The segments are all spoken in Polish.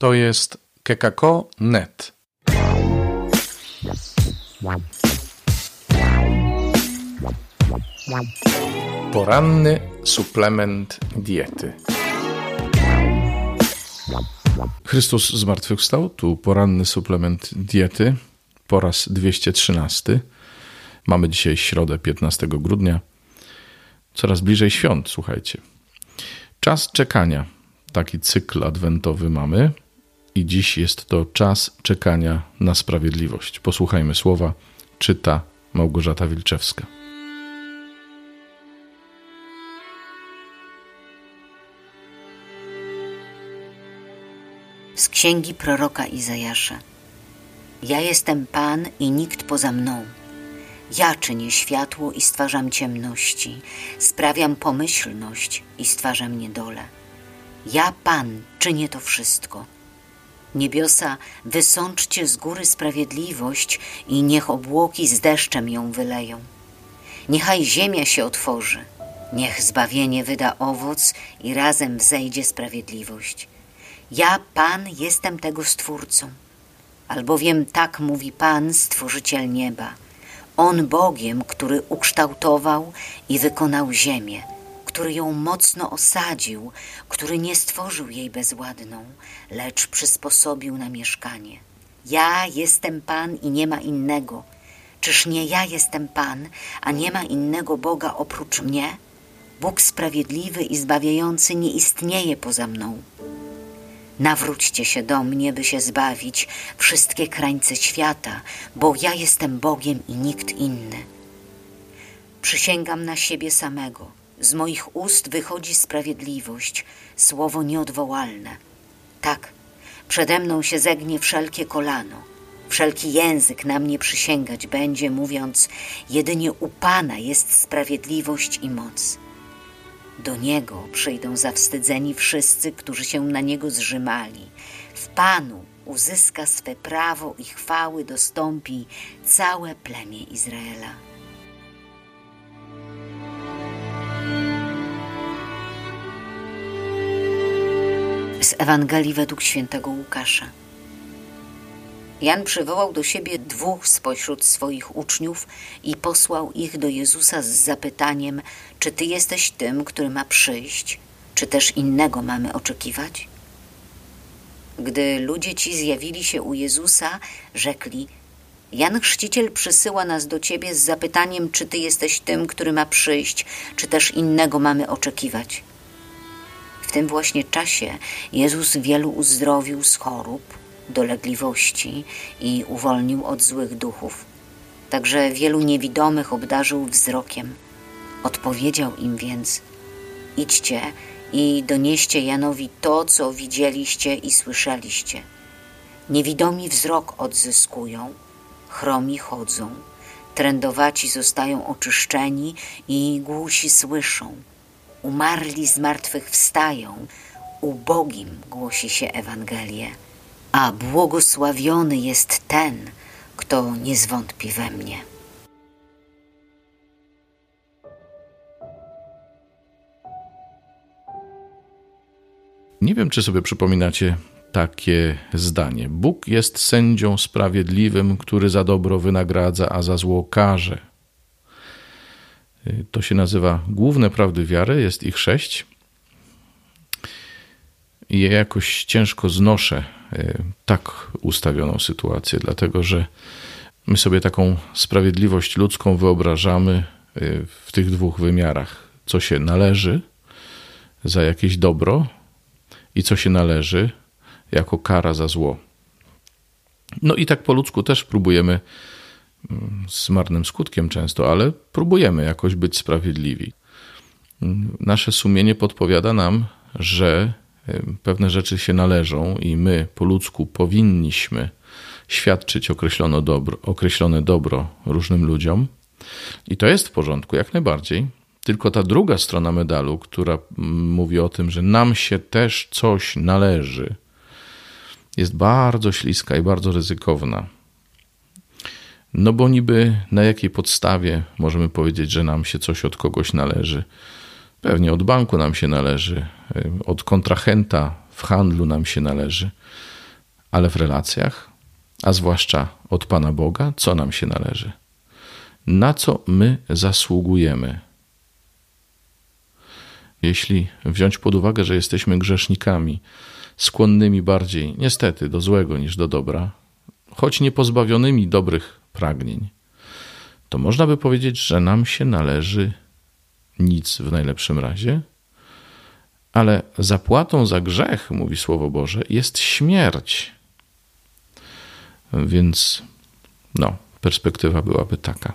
To jest kekako.net. Poranny suplement diety. Chrystus zmartwychwstał, tu poranny suplement diety po raz 213. Mamy dzisiaj środę 15 grudnia. Coraz bliżej świąt, słuchajcie. Czas czekania. Taki cykl adwentowy mamy i dziś jest to czas czekania na sprawiedliwość. Posłuchajmy słowa, czyta Małgorzata Wilczewska. Z księgi proroka Izajasza. Ja jestem Pan i nikt poza mną. Ja czynię światło i stwarzam ciemności, sprawiam pomyślność i stwarzam niedolę. Ja, Pan, czynię to wszystko. Niebiosa, wysączcie z góry sprawiedliwość i niech obłoki z deszczem ją wyleją. Niechaj ziemia się otworzy, niech zbawienie wyda owoc i razem wzejdzie sprawiedliwość. Ja, Pan, jestem tego Stwórcą, albowiem tak mówi Pan, Stworzyciel nieba. On Bogiem, który ukształtował i wykonał ziemię, który ją mocno osadził, który nie stworzył jej bezładną, lecz przysposobił na mieszkanie. Ja jestem Pan i nie ma innego. Czyż nie ja jestem Pan, a nie ma innego Boga oprócz mnie? Bóg sprawiedliwy i zbawiający nie istnieje poza mną. Nawróćcie się do mnie, by się zbawić, wszystkie krańce świata, bo ja jestem Bogiem i nikt inny. Przysięgam na siebie samego. Z moich ust wychodzi sprawiedliwość, słowo nieodwołalne. Tak, przede mną się zegnie wszelkie kolano, wszelki język na mnie przysięgać będzie, mówiąc: Jedynie u Pana jest sprawiedliwość i moc. Do Niego przyjdą zawstydzeni wszyscy, którzy się na Niego zrzymali. W Panu uzyska swe prawo i chwały dostąpi całe plemię Izraela. Ewangelii według świętego Łukasza. Jan przywołał do siebie dwóch spośród swoich uczniów i posłał ich do Jezusa z zapytaniem: Czy ty jesteś tym, który ma przyjść, czy też innego mamy oczekiwać? Gdy ludzie ci zjawili się u Jezusa, rzekli: Jan Chrzciciel przysyła nas do ciebie z zapytaniem, czy ty jesteś tym, który ma przyjść, czy też innego mamy oczekiwać. W tym właśnie czasie Jezus wielu uzdrowił z chorób, dolegliwości i uwolnił od złych duchów. Także wielu niewidomych obdarzył wzrokiem. Odpowiedział im więc: Idźcie i donieście Janowi to, co widzieliście i słyszeliście. Niewidomi wzrok odzyskują, chromi chodzą, trędowaci zostają oczyszczeni i głusi słyszą. Umarli z martwych wstają, ubogim głosi się Ewangelię a błogosławiony jest ten, kto nie zwątpi we mnie. Nie wiem, czy sobie przypominacie takie zdanie. Bóg jest sędzią sprawiedliwym, który za dobro wynagradza, a za zło karze. To się nazywa główne prawdy wiary, jest ich sześć. I ja jakoś ciężko znoszę E, tak ustawioną sytuację, dlatego że my sobie taką sprawiedliwość ludzką wyobrażamy e, w tych dwóch wymiarach: co się należy za jakieś dobro i co się należy jako kara za zło. No i tak po ludzku też próbujemy, z marnym skutkiem często, ale próbujemy jakoś być sprawiedliwi. Nasze sumienie podpowiada nam, że pewne rzeczy się należą i my po ludzku powinniśmy świadczyć określone dobro, określone dobro różnym ludziom. I to jest w porządku, jak najbardziej. Tylko ta druga strona medalu, która mówi o tym, że nam się też coś należy, jest bardzo śliska i bardzo ryzykowna. No bo niby na jakiej podstawie możemy powiedzieć, że nam się coś od kogoś należy? Pewnie od banku nam się należy, od kontrahenta w handlu nam się należy. ale w relacjach, a zwłaszcza od Pana Boga, co nam się należy? Na co my zasługujemy? Jeśli wziąć pod uwagę, że jesteśmy grzesznikami, skłonnymi bardziej, niestety, do złego niż do dobra, choć nie pozbawionymi dobrych pragnień, to można by powiedzieć, że nam się należy nic w najlepszym razie, ale zapłatą za grzech, mówi Słowo Boże, jest śmierć. Więc no, perspektywa byłaby taka.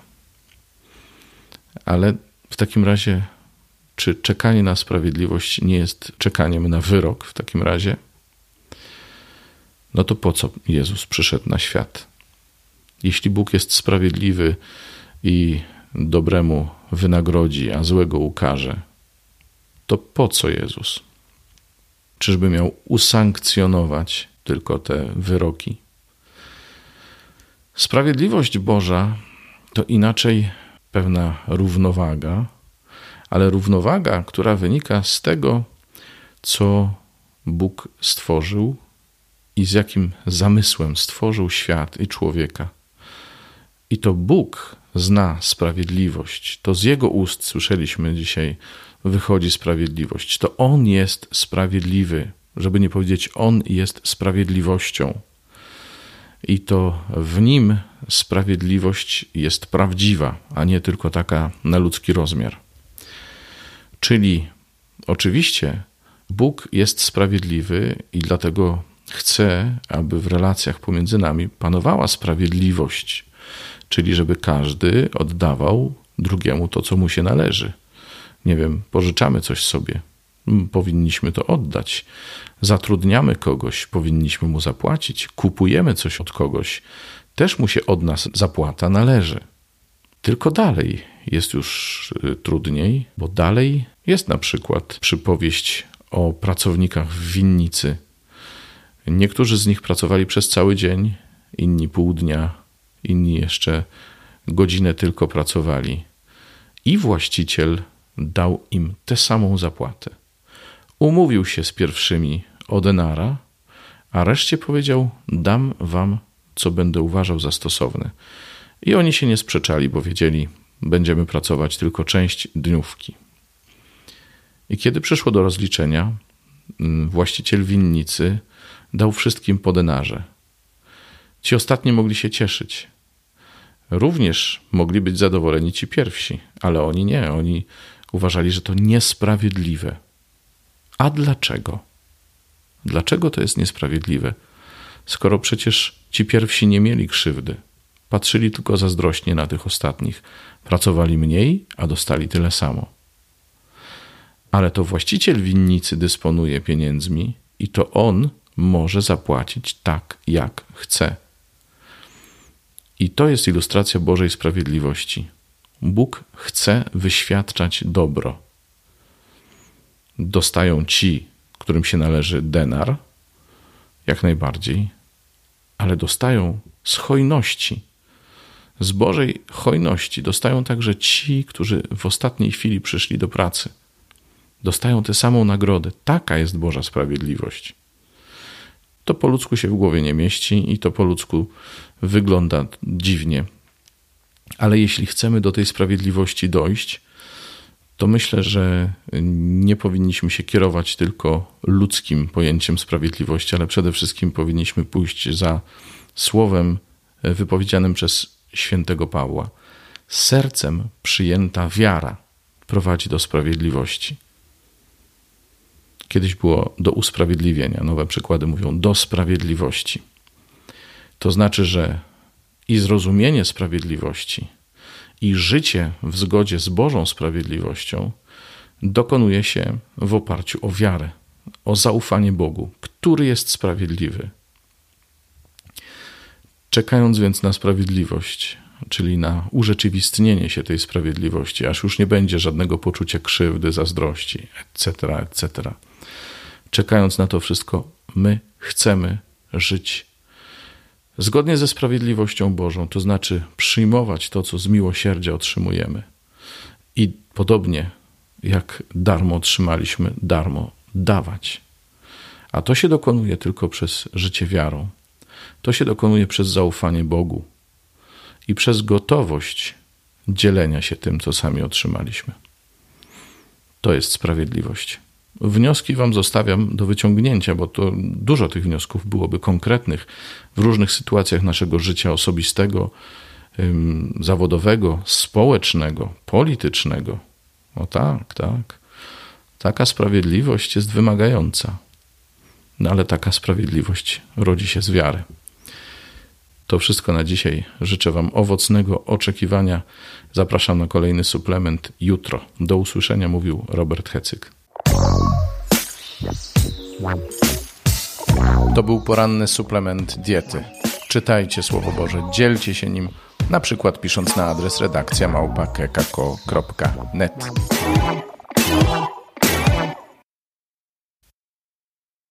Ale w takim razie, czy czekanie na sprawiedliwość nie jest czekaniem na wyrok w takim razie? No to po co Jezus przyszedł na świat? Jeśli Bóg jest sprawiedliwy i dobremu wynagrodzi, a złego ukarze, to po co Jezus? Czyżby miał usankcjonować tylko te wyroki? Sprawiedliwość Boża to inaczej pewna równowaga, ale równowaga, która wynika z tego, co Bóg stworzył i z jakim zamysłem stworzył świat i człowieka. I to Bóg zna sprawiedliwość. To z Jego ust słyszeliśmy dzisiaj, wychodzi sprawiedliwość. To On jest sprawiedliwy, żeby nie powiedzieć, On jest sprawiedliwością. I to w Nim sprawiedliwość jest prawdziwa, a nie tylko taka na ludzki rozmiar. Czyli oczywiście Bóg jest sprawiedliwy i dlatego chce, aby w relacjach pomiędzy nami panowała sprawiedliwość czyli żeby każdy oddawał drugiemu to, co mu się należy. Nie wiem, pożyczamy coś sobie, mm, powinniśmy to oddać. Zatrudniamy kogoś, powinniśmy mu zapłacić. Kupujemy coś od kogoś, też mu się od nas zapłata należy. Tylko dalej jest już y, trudniej, bo dalej jest na przykład przypowieść o pracownikach w winnicy. Niektórzy z nich pracowali przez cały dzień, inni pół dnia, inni jeszcze godzinę tylko pracowali. I właściciel dał im tę samą zapłatę. Umówił się z pierwszymi o denara, a reszcie powiedział: Dam wam, co będę uważał za stosowne. I oni się nie sprzeczali, bo wiedzieli, będziemy pracować tylko część dniówki. I kiedy przyszło do rozliczenia, mm, właściciel winnicy dał wszystkim po denarze. Ci ostatni mogli się cieszyć, Również mogli być zadowoleni ci pierwsi, ale oni nie. Oni uważali, że to niesprawiedliwe. A dlaczego? Dlaczego to jest niesprawiedliwe? Skoro przecież ci pierwsi nie mieli krzywdy, patrzyli tylko zazdrośnie na tych ostatnich, pracowali mniej, a dostali tyle samo. Ale to właściciel winnicy dysponuje pieniędzmi i to on może zapłacić tak, jak chce. I to jest ilustracja Bożej sprawiedliwości. Bóg chce wyświadczać dobro. Dostają ci, którym się należy denar, jak najbardziej, ale dostają z hojności, z Bożej hojności. Dostają także ci, którzy w ostatniej chwili przyszli do pracy. Dostają tę samą nagrodę. Taka jest Boża sprawiedliwość. To po ludzku się w głowie nie mieści i to po ludzku wygląda dziwnie. Ale jeśli chcemy do tej sprawiedliwości dojść, to myślę, że nie powinniśmy się kierować tylko ludzkim pojęciem sprawiedliwości, ale przede wszystkim powinniśmy pójść za słowem wypowiedzianym przez świętego Pawła. Sercem przyjęta wiara prowadzi do sprawiedliwości. Kiedyś było do usprawiedliwienia, nowe przykłady mówią do sprawiedliwości. To znaczy, że i zrozumienie sprawiedliwości, i życie w zgodzie z Bożą sprawiedliwością dokonuje się w oparciu o wiarę, o zaufanie Bogu, który jest sprawiedliwy. Czekając więc na sprawiedliwość, czyli na urzeczywistnienie się tej sprawiedliwości, aż już nie będzie żadnego poczucia krzywdy, zazdrości, etc., etc. Czekając na to wszystko, my chcemy żyć zgodnie ze sprawiedliwością Bożą, to znaczy przyjmować to, co z miłosierdzia otrzymujemy. I podobnie jak darmo otrzymaliśmy, darmo dawać. A to się dokonuje tylko przez życie wiarą. To się dokonuje przez zaufanie Bogu i przez gotowość dzielenia się tym, co sami otrzymaliśmy. To jest sprawiedliwość. Wnioski Wam zostawiam do wyciągnięcia, bo to dużo tych wniosków byłoby konkretnych w różnych sytuacjach naszego życia osobistego, zawodowego, społecznego, politycznego. O tak, tak. Taka sprawiedliwość jest wymagająca, no ale taka sprawiedliwość rodzi się z wiary. To wszystko na dzisiaj. Życzę Wam owocnego oczekiwania. Zapraszam na kolejny suplement jutro. Do usłyszenia, mówił Robert Hecyk. To był poranny suplement diety. Czytajcie Słowo Boże, dzielcie się nim, na przykład pisząc na adres redakcja małpa.kekako.net.